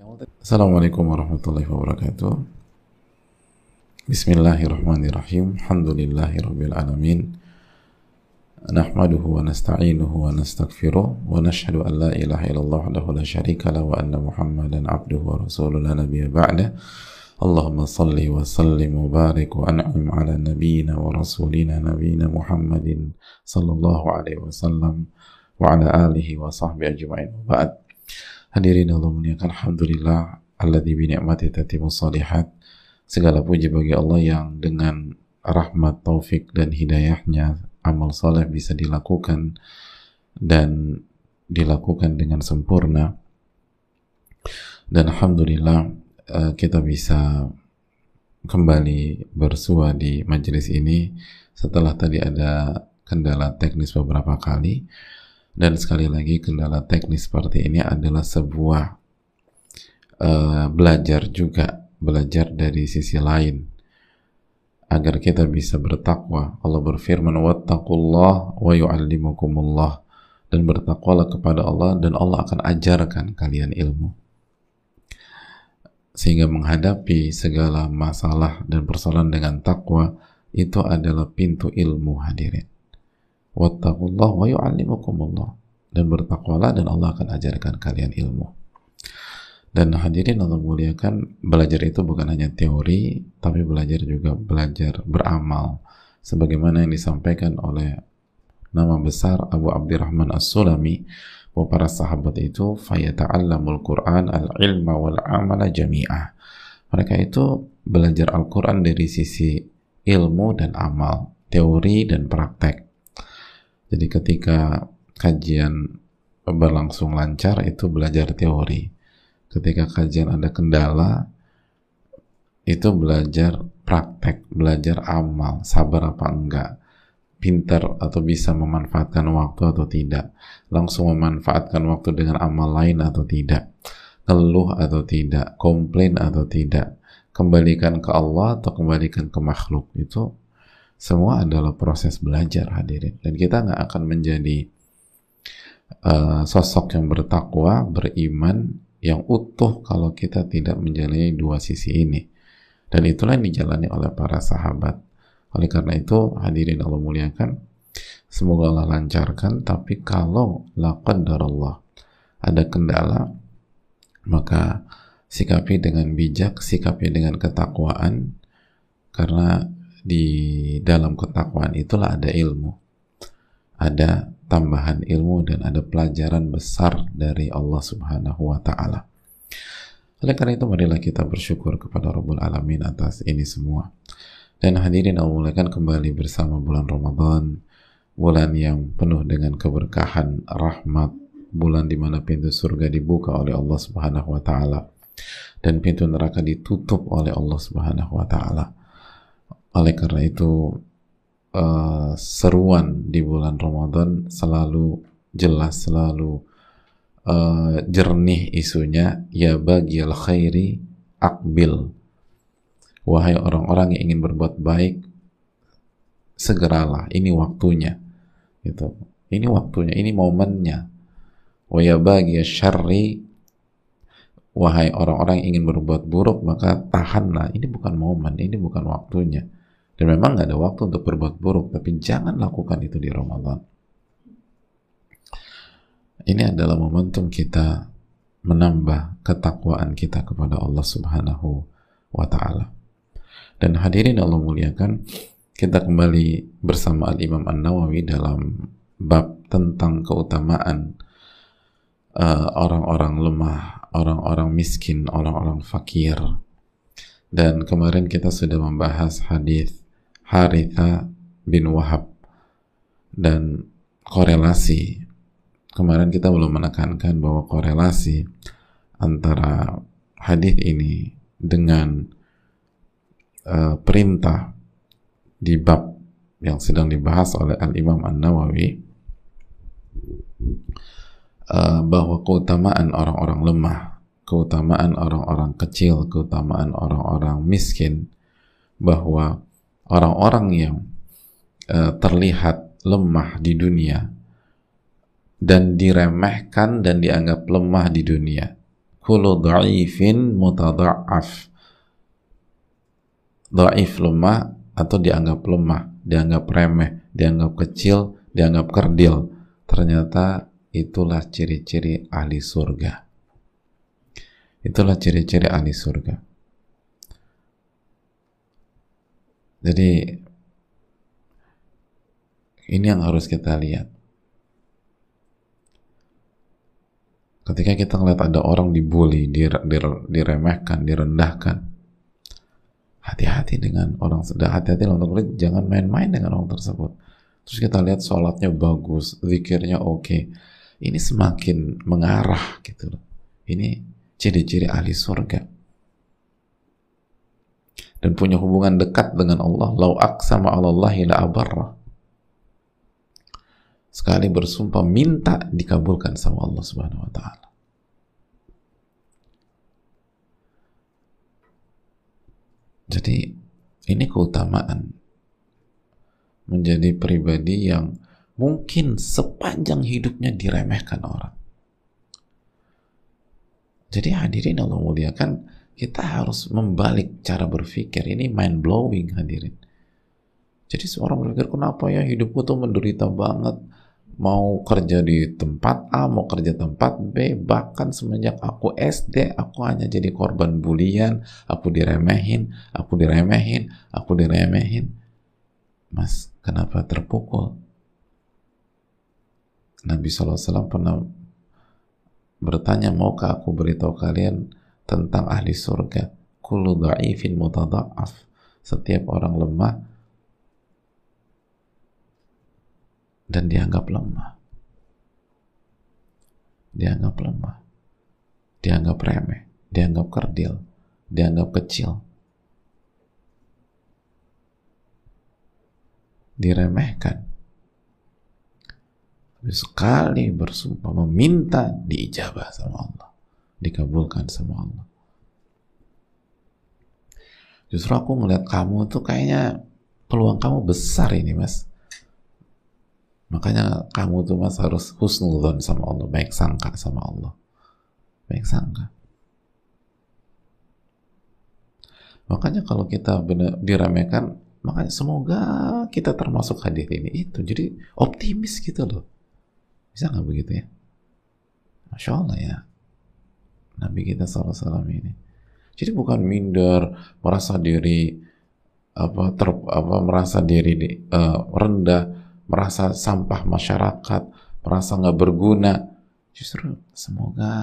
Assalamualaikum warahmatullahi wabarakatuh. Bismillahirrahmanirrahim. Alhamdulillahirabbil alamin. Nahmaduhu wa nasta'inuhu wa nastaghfiruh wa nashhadu an la ilaha illallah wahdahu la syarika lahu wa anna Muhammadan abduhu wa rasuluhu la nabiyya ba'da. Allahumma salli wa sallim wa barik wa an'im ala nabiyyina wa rasulina nabiyyina Muhammadin sallallahu alaihi wasallam wa ala alihi wa sahbihi ajma'in. Ba'd. Hadirin Allah muliakan Alhamdulillah Alladhi bi ni'mati tatimu salihat Segala puji bagi Allah yang dengan rahmat, taufik dan hidayahnya amal soleh bisa dilakukan dan dilakukan dengan sempurna. Dan Alhamdulillah Eh, kita bisa kembali bersua di majelis ini setelah tadi ada kendala teknis beberapa kali dan sekali lagi kendala teknis seperti ini adalah sebuah uh, belajar juga belajar dari sisi lain. Agar kita bisa bertakwa. Allah berfirman wattaqullah wa yu'allimukumullah. Dan bertakwalah kepada Allah dan Allah akan ajarkan kalian ilmu. Sehingga menghadapi segala masalah dan persoalan dengan takwa itu adalah pintu ilmu hadirin wattaqullah wa yu'allimukumullah dan bertakwalah dan Allah akan ajarkan kalian ilmu dan hadirin Allah muliakan belajar itu bukan hanya teori tapi belajar juga belajar beramal sebagaimana yang disampaikan oleh nama besar Abu Abdurrahman As-Sulami bahwa para sahabat itu fayata'allamul Qur'an al-ilma wal amala jami'ah. Mereka itu belajar Al-Quran dari sisi ilmu dan amal, teori dan praktek. Jadi ketika kajian berlangsung lancar itu belajar teori. Ketika kajian ada kendala itu belajar praktek, belajar amal, sabar apa enggak pintar atau bisa memanfaatkan waktu atau tidak langsung memanfaatkan waktu dengan amal lain atau tidak ngeluh atau tidak komplain atau tidak kembalikan ke Allah atau kembalikan ke makhluk itu semua adalah proses belajar hadirin. Dan kita nggak akan menjadi uh, sosok yang bertakwa beriman yang utuh kalau kita tidak menjalani dua sisi ini. Dan itulah yang dijalani oleh para sahabat. Oleh karena itu, hadirin Allah muliakan, semoga Allah lancarkan, tapi kalau lakon Allah ada kendala, maka sikapi dengan bijak, sikapi dengan ketakwaan, karena di dalam ketakwaan itulah ada ilmu. Ada tambahan ilmu dan ada pelajaran besar dari Allah Subhanahu wa taala. Oleh karena itu marilah kita bersyukur kepada Rabbul Alamin atas ini semua. Dan hadirin Allah muliakan kembali bersama bulan Ramadan, bulan yang penuh dengan keberkahan, rahmat, bulan di mana pintu surga dibuka oleh Allah Subhanahu wa taala dan pintu neraka ditutup oleh Allah Subhanahu wa taala. Oleh karena itu uh, seruan di bulan Ramadan selalu jelas, selalu uh, jernih isunya ya bagi al khairi akbil Wahai orang-orang yang ingin berbuat baik, segeralah, ini waktunya. Gitu. Ini waktunya, ini momennya. Wa ya bagi syarri wahai orang-orang yang ingin berbuat buruk, maka tahanlah. Ini bukan momen, ini bukan waktunya. Dan memang nggak ada waktu untuk berbuat buruk, tapi jangan lakukan itu di Ramadan. Ini adalah momentum kita menambah ketakwaan kita kepada Allah Subhanahu wa taala. Dan hadirin Allah muliakan, kita kembali bersama Al-Imam An-Nawawi dalam bab tentang keutamaan uh, orang-orang uh, lemah, orang-orang miskin, orang-orang fakir. Dan kemarin kita sudah membahas hadis Haritha bin Wahab dan korelasi. Kemarin kita belum menekankan bahwa korelasi antara hadis ini dengan uh, perintah di bab yang sedang dibahas oleh Al Imam An Nawawi uh, bahwa keutamaan orang-orang lemah, keutamaan orang-orang kecil, keutamaan orang-orang miskin, bahwa orang-orang yang uh, terlihat lemah di dunia dan diremehkan dan dianggap lemah di dunia, kullu dha'ifin mutadha'af dhaif lemah atau dianggap lemah dianggap remeh dianggap kecil dianggap kerdil. Ternyata itulah ciri-ciri ahli surga. Itulah ciri-ciri ahli surga jadi ini yang harus kita lihat ketika kita ngeliat ada orang dibully, diremehkan, direndahkan, hati-hati dengan orang sedang hati-hati untuk jangan main-main dengan orang tersebut. Terus kita lihat sholatnya bagus, zikirnya oke. Okay. Ini semakin mengarah gitu loh. Ini ciri-ciri ahli surga. Dan punya hubungan dekat dengan Allah. Lau aksama Allahi la abarra sekali bersumpah minta dikabulkan sama Allah Subhanahu wa taala. Jadi ini keutamaan menjadi pribadi yang mungkin sepanjang hidupnya diremehkan orang. Jadi hadirin Allah muliakan, kita harus membalik cara berpikir. Ini mind blowing hadirin. Jadi seorang berpikir, kenapa ya hidupku tuh menderita banget mau kerja di tempat A, mau kerja tempat B, bahkan semenjak aku SD, aku hanya jadi korban bulian, aku diremehin, aku diremehin, aku diremehin. Mas, kenapa terpukul? Nabi SAW pernah bertanya, maukah aku beritahu kalian tentang ahli surga? Kullu da'ifin mutada'af. Setiap orang lemah dan dianggap lemah. Dianggap lemah. Dianggap remeh, dianggap kerdil, dianggap kecil. Diremehkan. Sekali bersumpah meminta diijabah sama Allah. Dikabulkan sama Allah. Justru aku ngeliat kamu tuh kayaknya peluang kamu besar ini mas Makanya kamu tuh mas harus husnudon sama Allah, baik sangka sama Allah. Baik sangka. Makanya kalau kita benar diramekan, makanya semoga kita termasuk hadir ini itu. Jadi optimis gitu loh. Bisa nggak begitu ya? Masya Allah ya. Nabi kita salam ini. Jadi bukan minder, merasa diri apa ter apa merasa diri uh, rendah, merasa sampah masyarakat, merasa nggak berguna. Justru semoga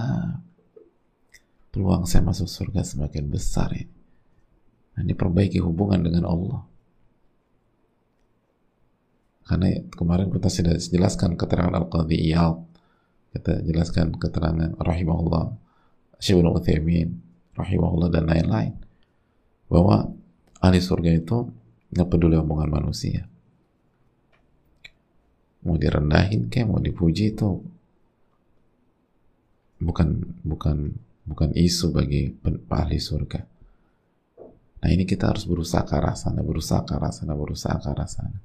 peluang saya masuk surga semakin besar ini. Nah, perbaiki hubungan dengan Allah. Karena kemarin kita sudah jelaskan keterangan Al-Qadhi Iyal. Kita jelaskan keterangan rahimahullah Syibun Uthaymin rahimahullah dan lain-lain. Bahwa ahli surga itu nggak peduli omongan manusia mau direndahin kayak mau dipuji itu bukan bukan bukan isu bagi ahli surga. Nah ini kita harus berusaha ke arah sana, berusaha ke arah sana, berusaha ke arah sana.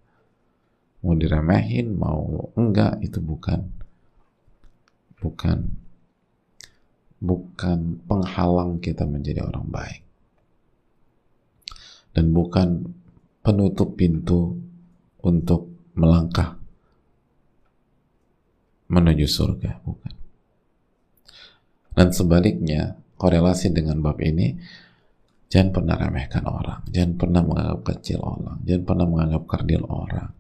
Mau diremehin, mau enggak itu bukan bukan bukan penghalang kita menjadi orang baik dan bukan penutup pintu untuk melangkah menuju surga, bukan. Dan sebaliknya, korelasi dengan bab ini, jangan pernah remehkan orang, jangan pernah menganggap kecil orang, jangan pernah menganggap kerdil orang.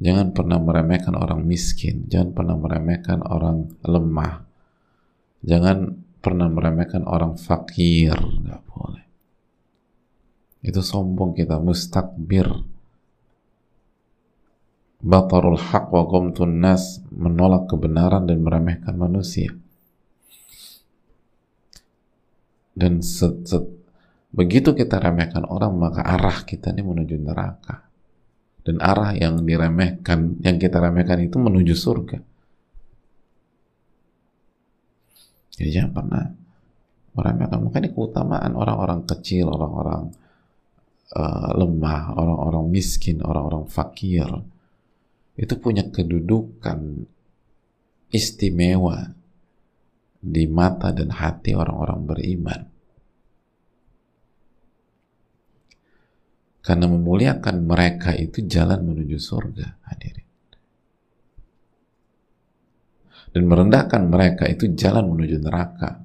Jangan pernah meremehkan orang miskin, jangan pernah meremehkan orang lemah, jangan pernah meremehkan orang fakir, nggak boleh. Itu sombong kita, mustakbir, batarul haq wa qamtun nas. Menolak kebenaran dan meremehkan manusia. Dan set, set, begitu kita remehkan orang maka arah kita ini menuju neraka. Dan arah yang diremehkan yang kita remehkan itu menuju surga jadi jangan pernah meremehkan makanya keutamaan orang-orang kecil orang-orang uh, lemah orang-orang miskin orang-orang fakir itu punya kedudukan istimewa di mata dan hati orang-orang beriman. Karena memuliakan mereka itu jalan menuju surga, hadirin. Dan merendahkan mereka itu jalan menuju neraka.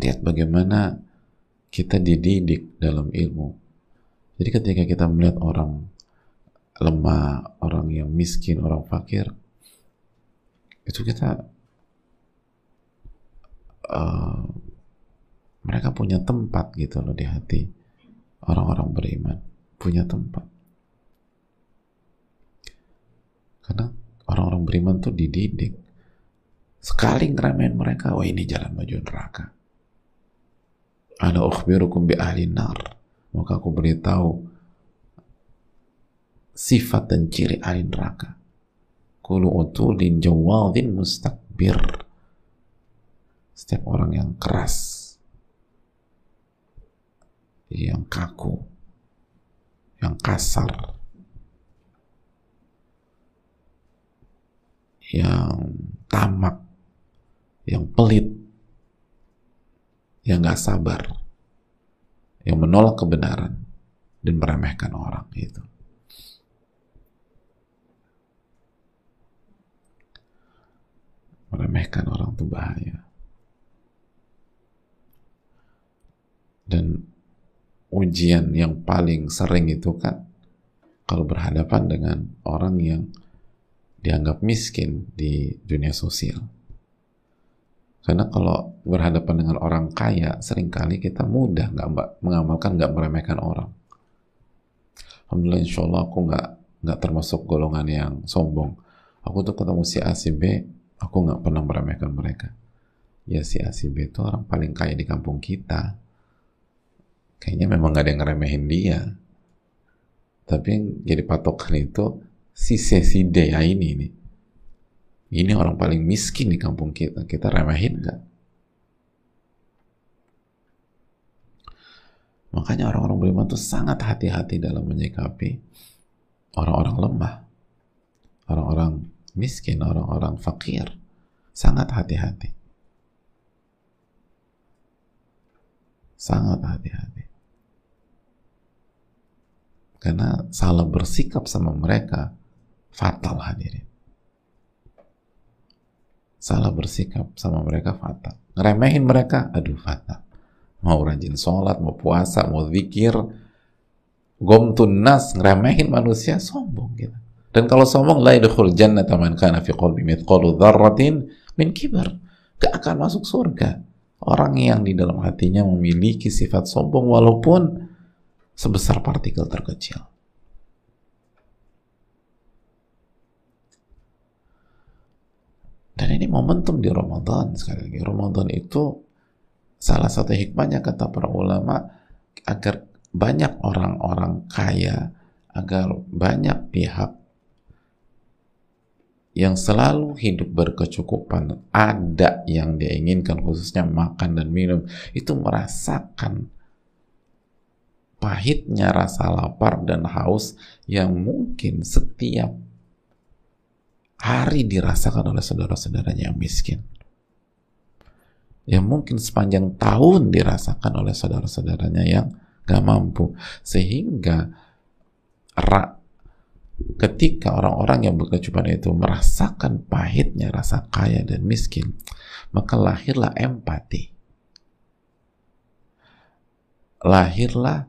Lihat bagaimana kita dididik dalam ilmu. Jadi ketika kita melihat orang lemah, orang yang miskin, orang fakir, itu kita uh, mereka punya tempat gitu loh di hati orang-orang beriman punya tempat karena orang-orang beriman tuh dididik. Sekali ngeremehin mereka wah ini jalan maju neraka. Ana ukhbirukum bi ahli nar. Maka aku beritahu sifat dan ciri ahli neraka. Kulu utulin jawadin mustakbir. Setiap orang yang keras yang kaku, yang kasar, yang tamak, yang pelit, yang gak sabar, yang menolak kebenaran dan meremehkan orang itu. Meremehkan orang itu bahaya. Dan ujian yang paling sering itu kan kalau berhadapan dengan orang yang dianggap miskin di dunia sosial. Karena kalau berhadapan dengan orang kaya, sering kali kita mudah nggak mengamalkan, nggak meremehkan orang. Alhamdulillah, insya Allah aku nggak nggak termasuk golongan yang sombong. Aku tuh ketemu si A, si B, aku nggak pernah meremehkan mereka. Ya si A, si B itu orang paling kaya di kampung kita kayaknya memang gak ada yang ngeremehin dia tapi yang jadi patokan itu si ya ini nih. Ini orang paling miskin di kampung kita. Kita remehin gak makanya orang-orang beriman itu sangat hati-hati dalam menyikapi orang-orang lemah orang-orang miskin orang-orang fakir. Sangat hati-hati. Sangat hati-hati. Karena salah bersikap sama mereka fatal hadirin. Salah bersikap sama mereka fatal. Ngeremehin mereka, aduh fatal. Mau rajin sholat, mau puasa, mau zikir, gomtun nas, ngeremehin manusia, sombong gitu. Dan kalau sombong, la yadkhul jannata man kana fi qalbi mithqalu dzarratin min kibar. Gak akan masuk surga. Orang yang di dalam hatinya memiliki sifat sombong walaupun sebesar partikel terkecil. Dan ini momentum di Ramadan sekali lagi. Ramadan itu salah satu hikmahnya kata para ulama agar banyak orang-orang kaya, agar banyak pihak yang selalu hidup berkecukupan, ada yang dia inginkan khususnya makan dan minum, itu merasakan pahitnya rasa lapar dan haus yang mungkin setiap hari dirasakan oleh saudara-saudaranya yang miskin. Yang mungkin sepanjang tahun dirasakan oleh saudara-saudaranya yang gak mampu. Sehingga ketika orang-orang yang berkecukupan itu merasakan pahitnya rasa kaya dan miskin, maka lahirlah empati. Lahirlah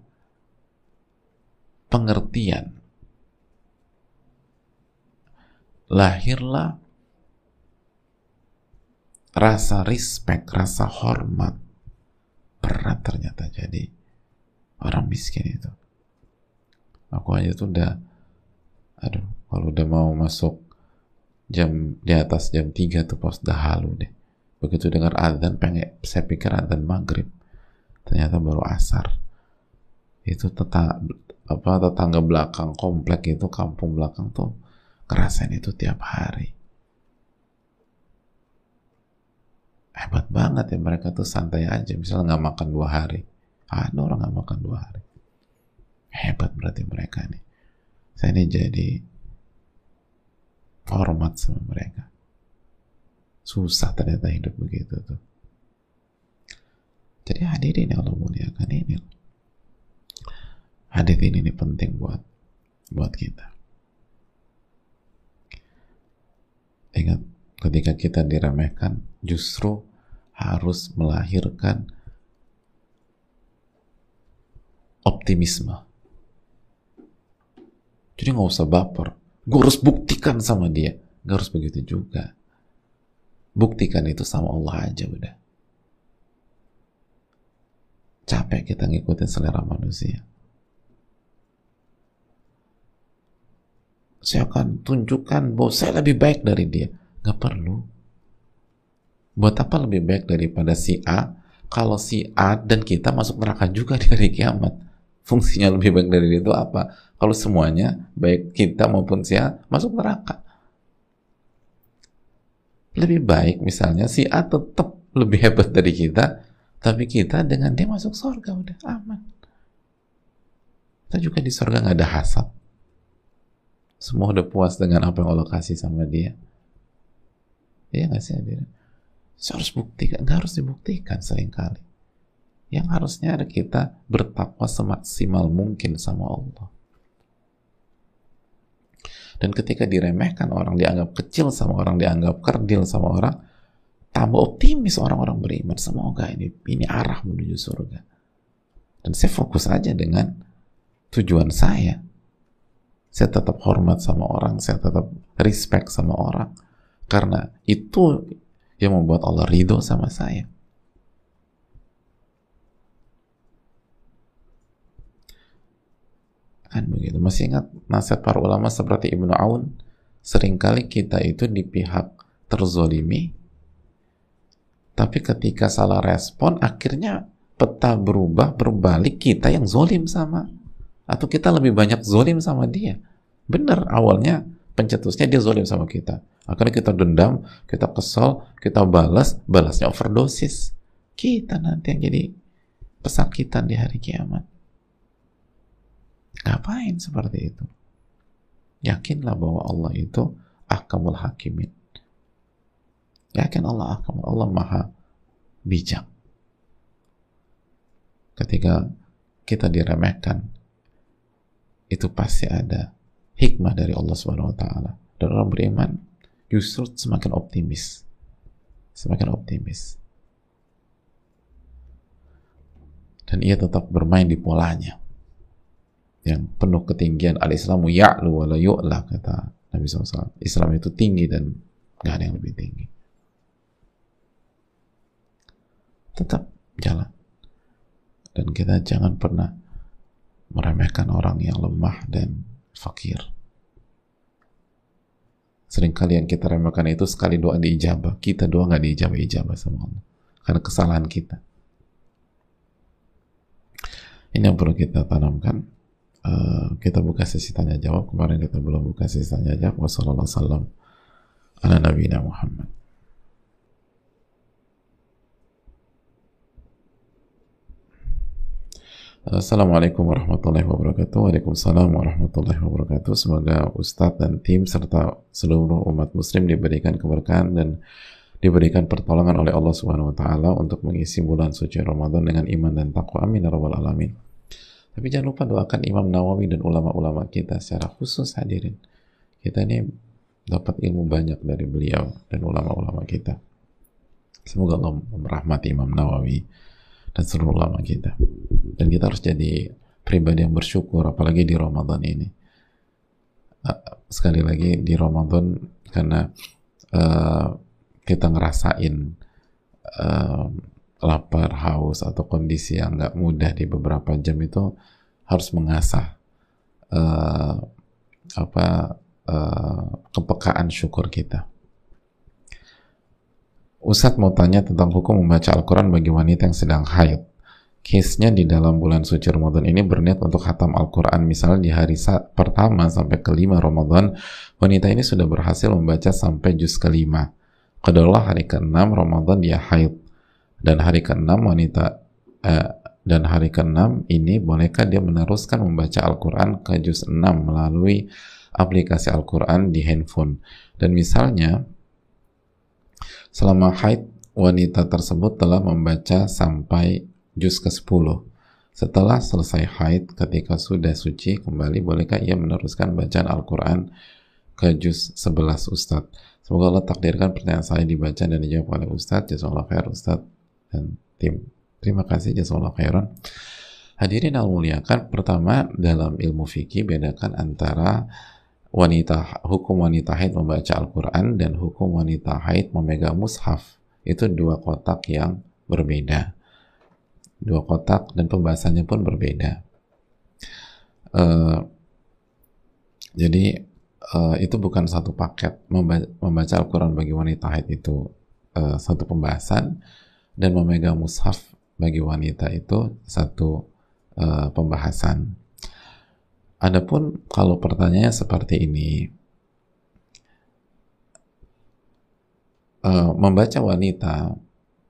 pengertian. Lahirlah rasa respect, rasa hormat. Berat ternyata jadi orang miskin itu. Aku aja tuh udah, aduh, kalau udah mau masuk jam di atas jam 3 tuh pas udah halu deh. Begitu dengar adzan pengen saya pikir adzan maghrib. Ternyata baru asar. Itu tetap apa tetangga belakang komplek itu kampung belakang tuh kerasain itu tiap hari. Hebat banget ya mereka tuh santai aja. Misalnya nggak makan dua hari. Ada orang nggak makan dua hari. Hebat berarti mereka nih. Saya ini jadi hormat sama mereka. Susah ternyata hidup begitu tuh. Jadi hadirin yang Allah muliakan ini hadis ini, ini penting buat buat kita ingat ketika kita diremehkan justru harus melahirkan optimisme. Jadi nggak usah baper. Gue harus buktikan sama dia. Nggak harus begitu juga. Buktikan itu sama Allah aja udah. Capek kita ngikutin selera manusia saya akan tunjukkan bahwa saya lebih baik dari dia. Nggak perlu. Buat apa lebih baik daripada si A? Kalau si A dan kita masuk neraka juga di hari kiamat fungsinya lebih baik dari itu apa? Kalau semuanya baik kita maupun si A masuk neraka. Lebih baik misalnya si A tetap lebih hebat dari kita tapi kita dengan dia masuk surga udah aman. Kita juga di surga nggak ada hasad semua udah puas dengan apa yang Allah kasih sama dia. Iya nggak sih saya harus buktikan nggak harus dibuktikan sering kali. Yang harusnya ada kita bertakwa semaksimal mungkin sama Allah. Dan ketika diremehkan orang dianggap kecil sama orang dianggap kerdil sama orang tambah optimis orang-orang beriman. Semoga ini ini arah menuju surga. Dan saya fokus aja dengan tujuan saya saya tetap hormat sama orang saya tetap respect sama orang. Karena itu yang membuat Allah ridho sama saya. Kan begitu. Masih ingat nasihat para ulama seperti Ibnu Aun? Seringkali kita itu di pihak terzolimi tapi ketika salah respon akhirnya peta berubah berbalik kita yang zolim sama atau kita lebih banyak zolim sama dia benar awalnya pencetusnya dia zolim sama kita akhirnya kita dendam kita kesel kita balas balasnya overdosis kita nanti yang jadi pesakitan di hari kiamat Ngapain seperti itu? Yakinlah bahwa Allah itu ahkamul hakimin. Yakin Allah ahkamul, Allah maha bijak. Ketika kita diremehkan, itu pasti ada hikmah dari Allah Subhanahu wa taala. Dan orang beriman justru semakin optimis. Semakin optimis. Dan ia tetap bermain di polanya yang penuh ketinggian al-islamu ya'lu wa la yu'la kata Nabi SAW Islam itu tinggi dan gak ada yang lebih tinggi tetap jalan dan kita jangan pernah meremehkan orang yang lemah dan fakir. Seringkali yang kita remehkan itu sekali doa diijabah kita doa nggak diijabah ijabah sama Allah. Karena kesalahan kita. Ini yang perlu kita tanamkan. Eh, kita buka sesi tanya jawab. Kemarin kita belum buka sesi tanya jawab. Wassalamualaikum ala nabi Muhammad Assalamualaikum warahmatullahi wabarakatuh Waalaikumsalam warahmatullahi wabarakatuh Semoga Ustadz dan tim serta seluruh umat muslim diberikan keberkahan dan diberikan pertolongan oleh Allah Subhanahu wa taala untuk mengisi bulan suci Ramadan dengan iman dan takwa. Amin ya rabbal alamin. Tapi jangan lupa doakan Imam Nawawi dan ulama-ulama kita secara khusus hadirin. Kita ini dapat ilmu banyak dari beliau dan ulama-ulama kita. Semoga Allah merahmati Imam Nawawi dan seluruh ulama kita. Dan kita harus jadi pribadi yang bersyukur, apalagi di Ramadan ini. Sekali lagi di Ramadan karena uh, kita ngerasain uh, lapar, haus atau kondisi yang nggak mudah di beberapa jam itu harus mengasah uh, apa uh, kepekaan syukur kita. Ustadz mau tanya tentang hukum membaca Al-Quran bagi wanita yang sedang haid. Case-nya di dalam bulan suci Ramadan ini berniat untuk khatam Al-Quran. Misalnya di hari pertama sampai kelima Ramadan, wanita ini sudah berhasil membaca sampai juz kelima. Kedalah hari ke-6 Ramadan dia haid dan hari ke-6 wanita eh, dan hari ke-6 ini bolehkah dia meneruskan membaca Al-Quran ke juz 6 melalui aplikasi Al-Quran di handphone dan misalnya selama haid wanita tersebut telah membaca sampai juz ke-10 setelah selesai haid ketika sudah suci kembali bolehkah ia meneruskan bacaan Al-Quran ke juz 11 Ustadz? Semoga Allah takdirkan pertanyaan saya dibaca dan dijawab oleh Ustadz. Jazakallah khair Ustadz dan tim. Terima kasih jazakallah khairan. Hadirin al muliakan pertama dalam ilmu fikih bedakan antara wanita hukum wanita haid membaca Al-Quran dan hukum wanita haid memegang mushaf itu dua kotak yang berbeda dua kotak dan pembahasannya pun berbeda. Uh, jadi uh, itu bukan satu paket membaca, Al-Quran bagi wanita haid itu uh, satu pembahasan dan memegang mushaf bagi wanita itu satu uh, pembahasan. Adapun kalau pertanyaannya seperti ini, uh, membaca wanita,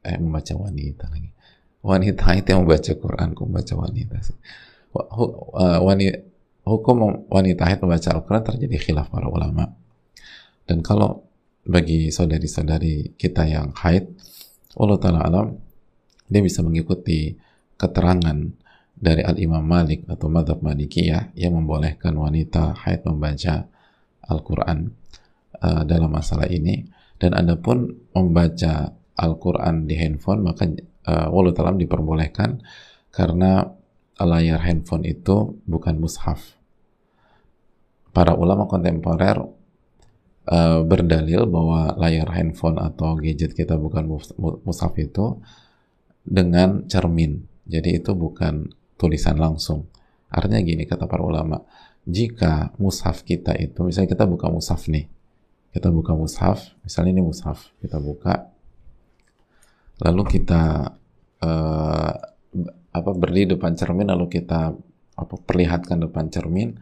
eh membaca wanita lagi, wanita itu yang membaca Quran, kok membaca wanita sih. Uh, wanita, hukum wanita haid membaca Al-Quran terjadi khilaf para ulama. Dan kalau bagi saudari-saudari kita yang haid, Allah Ta'ala alam, dia bisa mengikuti keterangan dari Al-Imam Malik atau Madhab Malikiyah yang membolehkan wanita haid membaca Al-Quran uh, dalam masalah ini. Dan adapun membaca Al-Quran di handphone, maka uh, walau talam diperbolehkan karena layar handphone itu bukan mushaf. Para ulama kontemporer uh, berdalil bahwa layar handphone atau gadget kita bukan mushaf itu dengan cermin. Jadi itu bukan tulisan langsung. Artinya gini kata para ulama, jika mushaf kita itu, misalnya kita buka mushaf nih, kita buka mushaf, misalnya ini mushaf, kita buka, lalu kita uh, apa berdiri depan cermin lalu kita apa perlihatkan depan cermin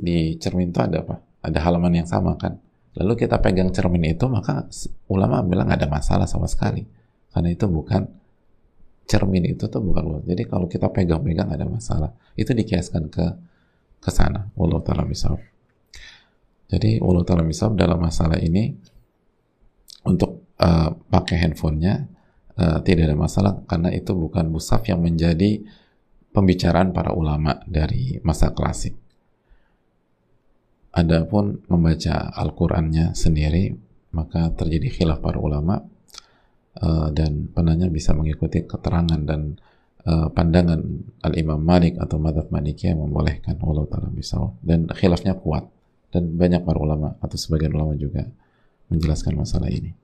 di cermin itu ada apa? Ada halaman yang sama kan? Lalu kita pegang cermin itu maka ulama bilang ada masalah sama sekali. Karena itu bukan cermin itu tuh bukan jadi kalau kita pegang-pegang ada masalah. Itu dikiaskan ke ke sana Allah taala misal jadi Allah taala misal dalam masalah ini untuk uh, pakai handphonenya uh, tidak ada masalah karena itu bukan musaf yang menjadi pembicaraan para ulama dari masa klasik. Adapun membaca Al-Qur'annya sendiri maka terjadi khilaf para ulama uh, dan penanya bisa mengikuti keterangan dan uh, pandangan Al-Imam Malik atau Madhab Maliki yang membolehkan Allah Ta'ala bisa dan khilafnya kuat dan banyak para ulama atau sebagian ulama juga menjelaskan masalah ini.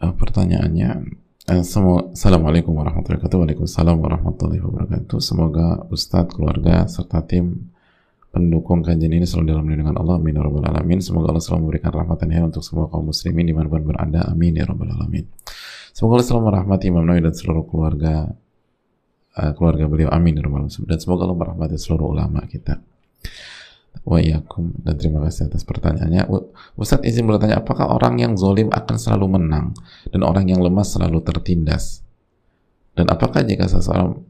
uh, pertanyaannya Assalamualaikum warahmatullahi wabarakatuh. Waalaikumsalam warahmatullahi wabarakatuh. Semoga Ustadz, keluarga, serta tim pendukung kajian ini selalu dalam lindungan Allah. Amin ya Rabbal Alamin. Semoga Allah selalu memberikan rahmat dan untuk semua kaum muslimin di mana pun berada. Amin ya Rabbal Alamin. Semoga Allah selalu merahmati Imam Nawawi dan seluruh keluarga uh, keluarga beliau. Amin ya Rabbal Alamin. Dan semoga Allah merahmati seluruh ulama kita. Waiyakum dan terima kasih atas pertanyaannya. Ustadz izin bertanya, apakah orang yang zolim akan selalu menang dan orang yang lemah selalu tertindas? Dan apakah jika seseorang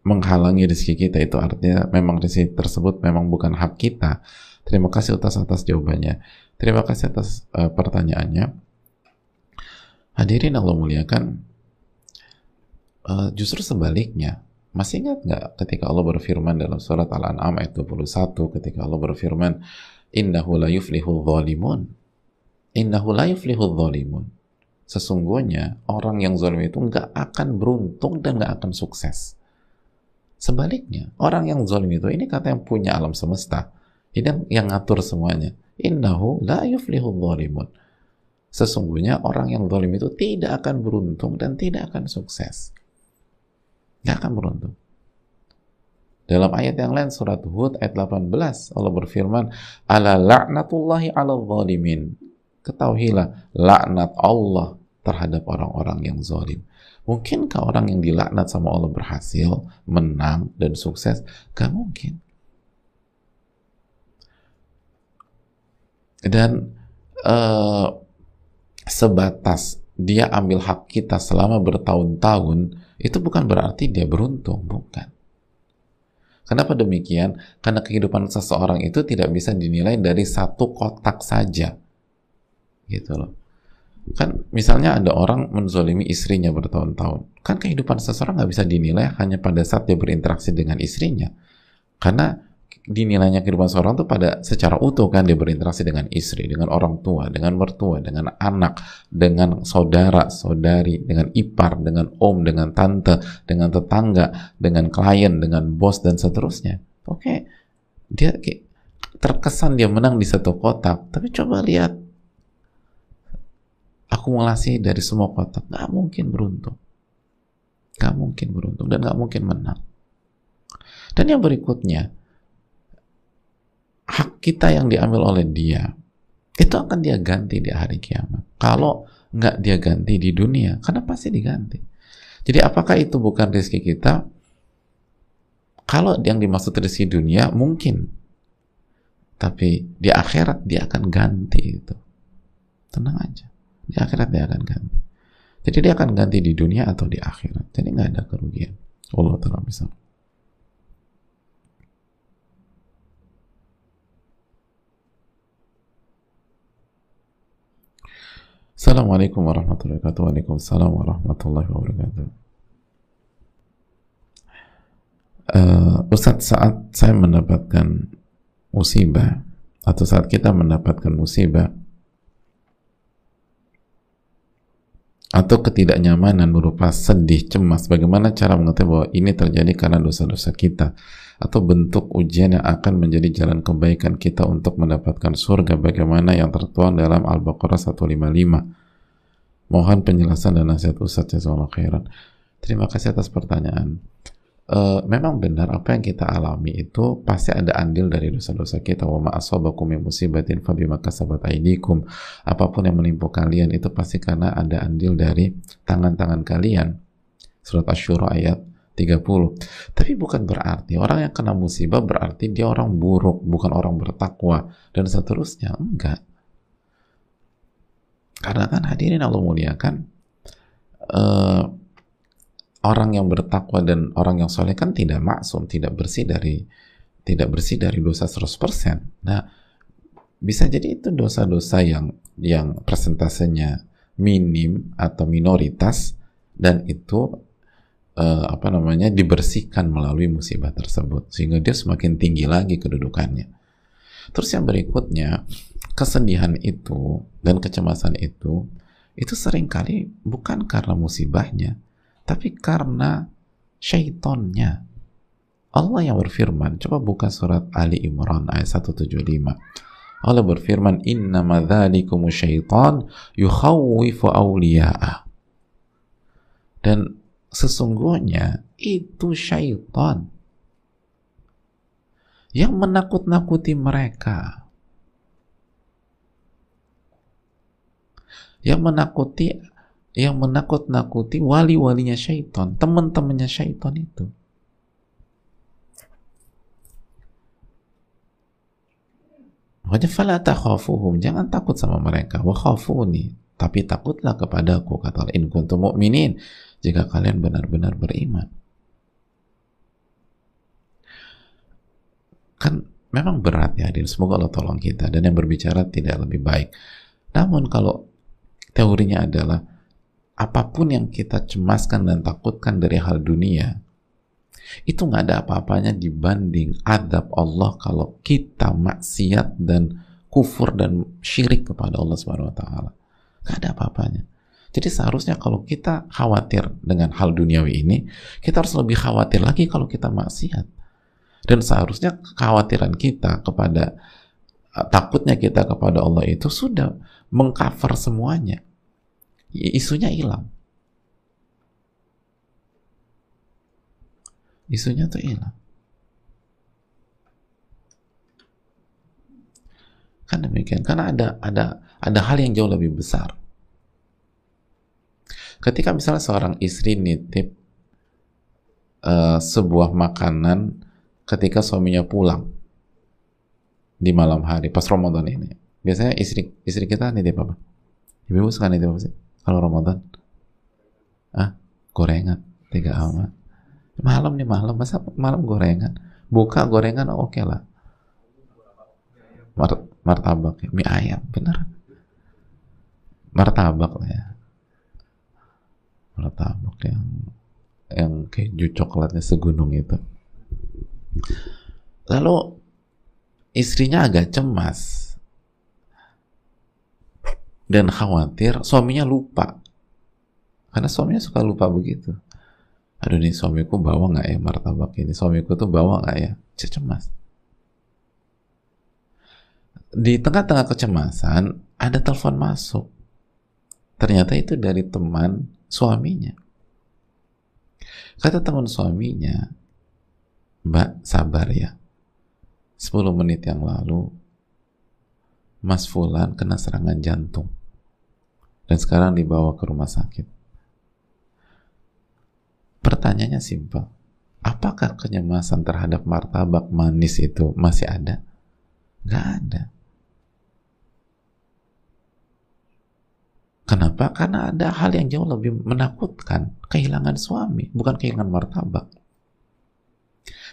menghalangi rezeki kita itu artinya memang rezeki tersebut memang bukan hak kita? Terima kasih atas atas jawabannya. Terima kasih atas uh, pertanyaannya. Hadirin Allah muliakan. Uh, justru sebaliknya, masih ingat nggak ketika Allah berfirman dalam surat Al-An'am ayat 21 ketika Allah berfirman innahu la yuflihu dhalimun innahu la yuflihu dhalimun sesungguhnya orang yang zalim itu nggak akan beruntung dan nggak akan sukses sebaliknya orang yang zalim itu ini kata yang punya alam semesta ini yang ngatur semuanya innahu la yuflihu dhalimun sesungguhnya orang yang zalim itu tidak akan beruntung dan tidak akan sukses Gak akan beruntung. Dalam ayat yang lain surat Hud ayat 18 Allah berfirman ala la'natullahi ala zalimin. Ketahuilah laknat Allah terhadap orang-orang yang zalim. Mungkinkah orang yang dilaknat sama Allah berhasil, menang, dan sukses? Gak mungkin. Dan uh, sebatas dia ambil hak kita selama bertahun-tahun, itu bukan berarti dia beruntung, bukan. Kenapa demikian? Karena kehidupan seseorang itu tidak bisa dinilai dari satu kotak saja. Gitu loh. Kan misalnya ada orang menzolimi istrinya bertahun-tahun. Kan kehidupan seseorang nggak bisa dinilai hanya pada saat dia berinteraksi dengan istrinya. Karena dinilainya kehidupan seorang itu pada secara utuh kan dia berinteraksi dengan istri, dengan orang tua, dengan mertua, dengan anak, dengan saudara, saudari, dengan ipar, dengan om, dengan tante, dengan tetangga, dengan klien, dengan bos dan seterusnya. Oke, dia terkesan dia menang di satu kotak, tapi coba lihat akumulasi dari semua kotak, nggak mungkin beruntung, nggak mungkin beruntung dan nggak mungkin menang. Dan yang berikutnya, hak kita yang diambil oleh dia itu akan dia ganti di hari kiamat. Kalau nggak dia ganti di dunia, karena pasti diganti. Jadi apakah itu bukan rezeki kita? Kalau yang dimaksud rezeki dunia mungkin, tapi di akhirat dia akan ganti itu. Tenang aja, di akhirat dia akan ganti. Jadi dia akan ganti di dunia atau di akhirat. Jadi nggak ada kerugian. Allah telah bisa. Assalamualaikum warahmatullahi wabarakatuh. Waalaikumsalam warahmatullahi wabarakatuh. Uh, Ustadz saat saya mendapatkan musibah atau saat kita mendapatkan musibah atau ketidaknyamanan berupa sedih, cemas, bagaimana cara mengetahui bahwa ini terjadi karena dosa-dosa kita atau bentuk ujian yang akan menjadi jalan kebaikan kita untuk mendapatkan surga bagaimana yang tertuang dalam Al-Baqarah 155 Mohon penjelasan dan nasihat Ustaz Jazakallah khairan. Terima kasih atas pertanyaan. Uh, memang benar apa yang kita alami itu pasti ada andil dari dosa-dosa kita. Wa ma asabakum min musibatin fa bima kasabat aydikum. Apa pun yang menimpa kalian itu pasti karena ada andil dari tangan-tangan kalian. Surat Asy-Syura ayat 30. Tapi bukan berarti orang yang kena musibah berarti dia orang buruk, bukan orang bertakwa dan seterusnya. Enggak. Karena kan hadirin Allah muliakan uh, orang yang bertakwa dan orang yang soleh kan tidak maksum, tidak bersih dari tidak bersih dari dosa 100%. Nah, bisa jadi itu dosa-dosa yang yang persentasenya minim atau minoritas dan itu uh, apa namanya dibersihkan melalui musibah tersebut sehingga dia semakin tinggi lagi kedudukannya. Terus yang berikutnya kesedihan itu dan kecemasan itu itu sering kali bukan karena musibahnya tapi karena syaitonnya Allah yang berfirman. Coba buka surat Ali Imran ayat 175 Allah berfirman inna dzalikum syaitan yukhawwifu awliya'ah dan sesungguhnya itu syaitan yang menakut-nakuti mereka. Yang menakuti yang menakut-nakuti wali-walinya syaitan, teman-temannya syaitan itu. Makanya fala takhafuhum, jangan takut sama mereka. Wa khafuni, tapi takutlah kepadaku kata in kuntum mu'minin jika kalian benar-benar beriman. Kan memang berat ya, semoga Allah tolong kita dan yang berbicara tidak lebih baik. Namun kalau teorinya adalah apa pun yang kita cemaskan dan takutkan dari hal dunia itu nggak ada apa-apanya dibanding adab Allah kalau kita maksiat dan kufur dan syirik kepada Allah Subhanahu wa taala. Nggak ada apa-apanya. Jadi seharusnya kalau kita khawatir dengan hal duniawi ini, kita harus lebih khawatir lagi kalau kita maksiat. Dan seharusnya kekhawatiran kita kepada takutnya kita kepada Allah itu sudah mengcover semuanya. Isunya hilang. Isunya tuh hilang. Kan demikian. Karena ada ada ada hal yang jauh lebih besar. Ketika misalnya seorang istri nitip uh, sebuah makanan ketika suaminya pulang di malam hari pas Ramadan ini. Biasanya istri istri kita nitip apa? Ibu suka nitip apa sih? Kalau Ramadan? Ah, gorengan. Tiga amat. Malam nih malam, masa malam gorengan? buka gorengan oke okay lah Mar martabak ya. mie ayam bener martabak ya martabak yang yang keju coklatnya segunung itu lalu istrinya agak cemas dan khawatir suaminya lupa. Karena suaminya suka lupa begitu. Aduh nih suamiku bawa nggak ya martabak ini? Suamiku tuh bawa nggak ya? Cemas. Di tengah-tengah kecemasan ada telepon masuk. Ternyata itu dari teman suaminya. Kata teman suaminya mbak sabar ya. 10 menit yang lalu Mas Fulan kena serangan jantung dan sekarang dibawa ke rumah sakit. Pertanyaannya simpel. Apakah kenyamasan terhadap martabak manis itu masih ada? Gak ada. Kenapa? Karena ada hal yang jauh lebih menakutkan. Kehilangan suami, bukan kehilangan martabak.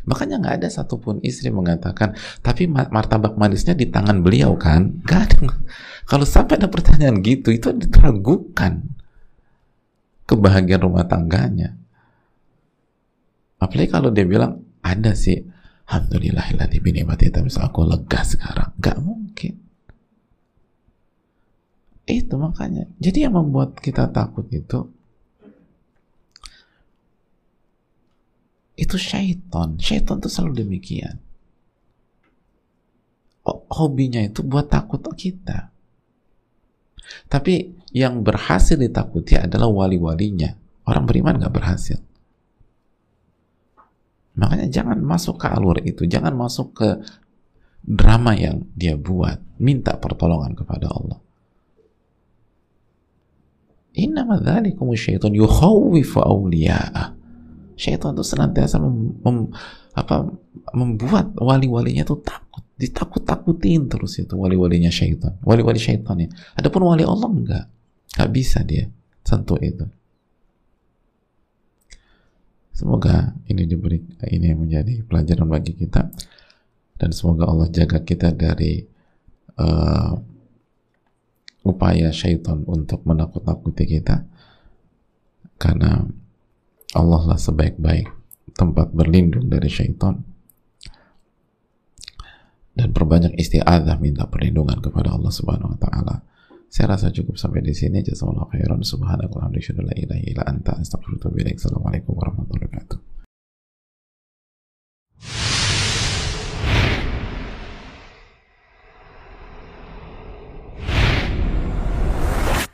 Makanya nggak ada satupun istri mengatakan, tapi martabak manisnya di tangan beliau kan? Gak ada. Kalau sampai ada pertanyaan gitu, itu diragukan kebahagiaan rumah tangganya. Apalagi kalau dia bilang, ada sih, Alhamdulillahilladzi binikmati tapi aku lega sekarang. Gak mungkin. Itu makanya. Jadi yang membuat kita takut itu itu syaiton. Syaiton itu selalu demikian. Hobinya itu buat takut kita. Tapi yang berhasil ditakuti adalah wali-walinya. Orang beriman gak berhasil. Makanya jangan masuk ke alur itu. Jangan masuk ke drama yang dia buat. Minta pertolongan kepada Allah. Inna dzalikum syaitan yukhawwifu awliya'ah syaitan itu senantiasa mem, mem, apa, membuat wali-walinya itu takut ditakut-takutin terus itu wali-walinya syaitan wali-wali syaitan ya adapun wali Allah enggak enggak bisa dia sentuh itu. Semoga ini diberi ini menjadi pelajaran bagi kita dan semoga Allah jaga kita dari uh, upaya syaitan untuk menakut-nakuti kita karena Allah lah sebaik-baik tempat berlindung dari syaitan dan perbanyak istiadah minta perlindungan kepada Allah Subhanahu wa taala. Saya rasa cukup sampai di sini. Jazakallahu khairan. Subhanakallah wa ilaha anta astaghfiruka wa Assalamualaikum warahmatullahi wabarakatuh.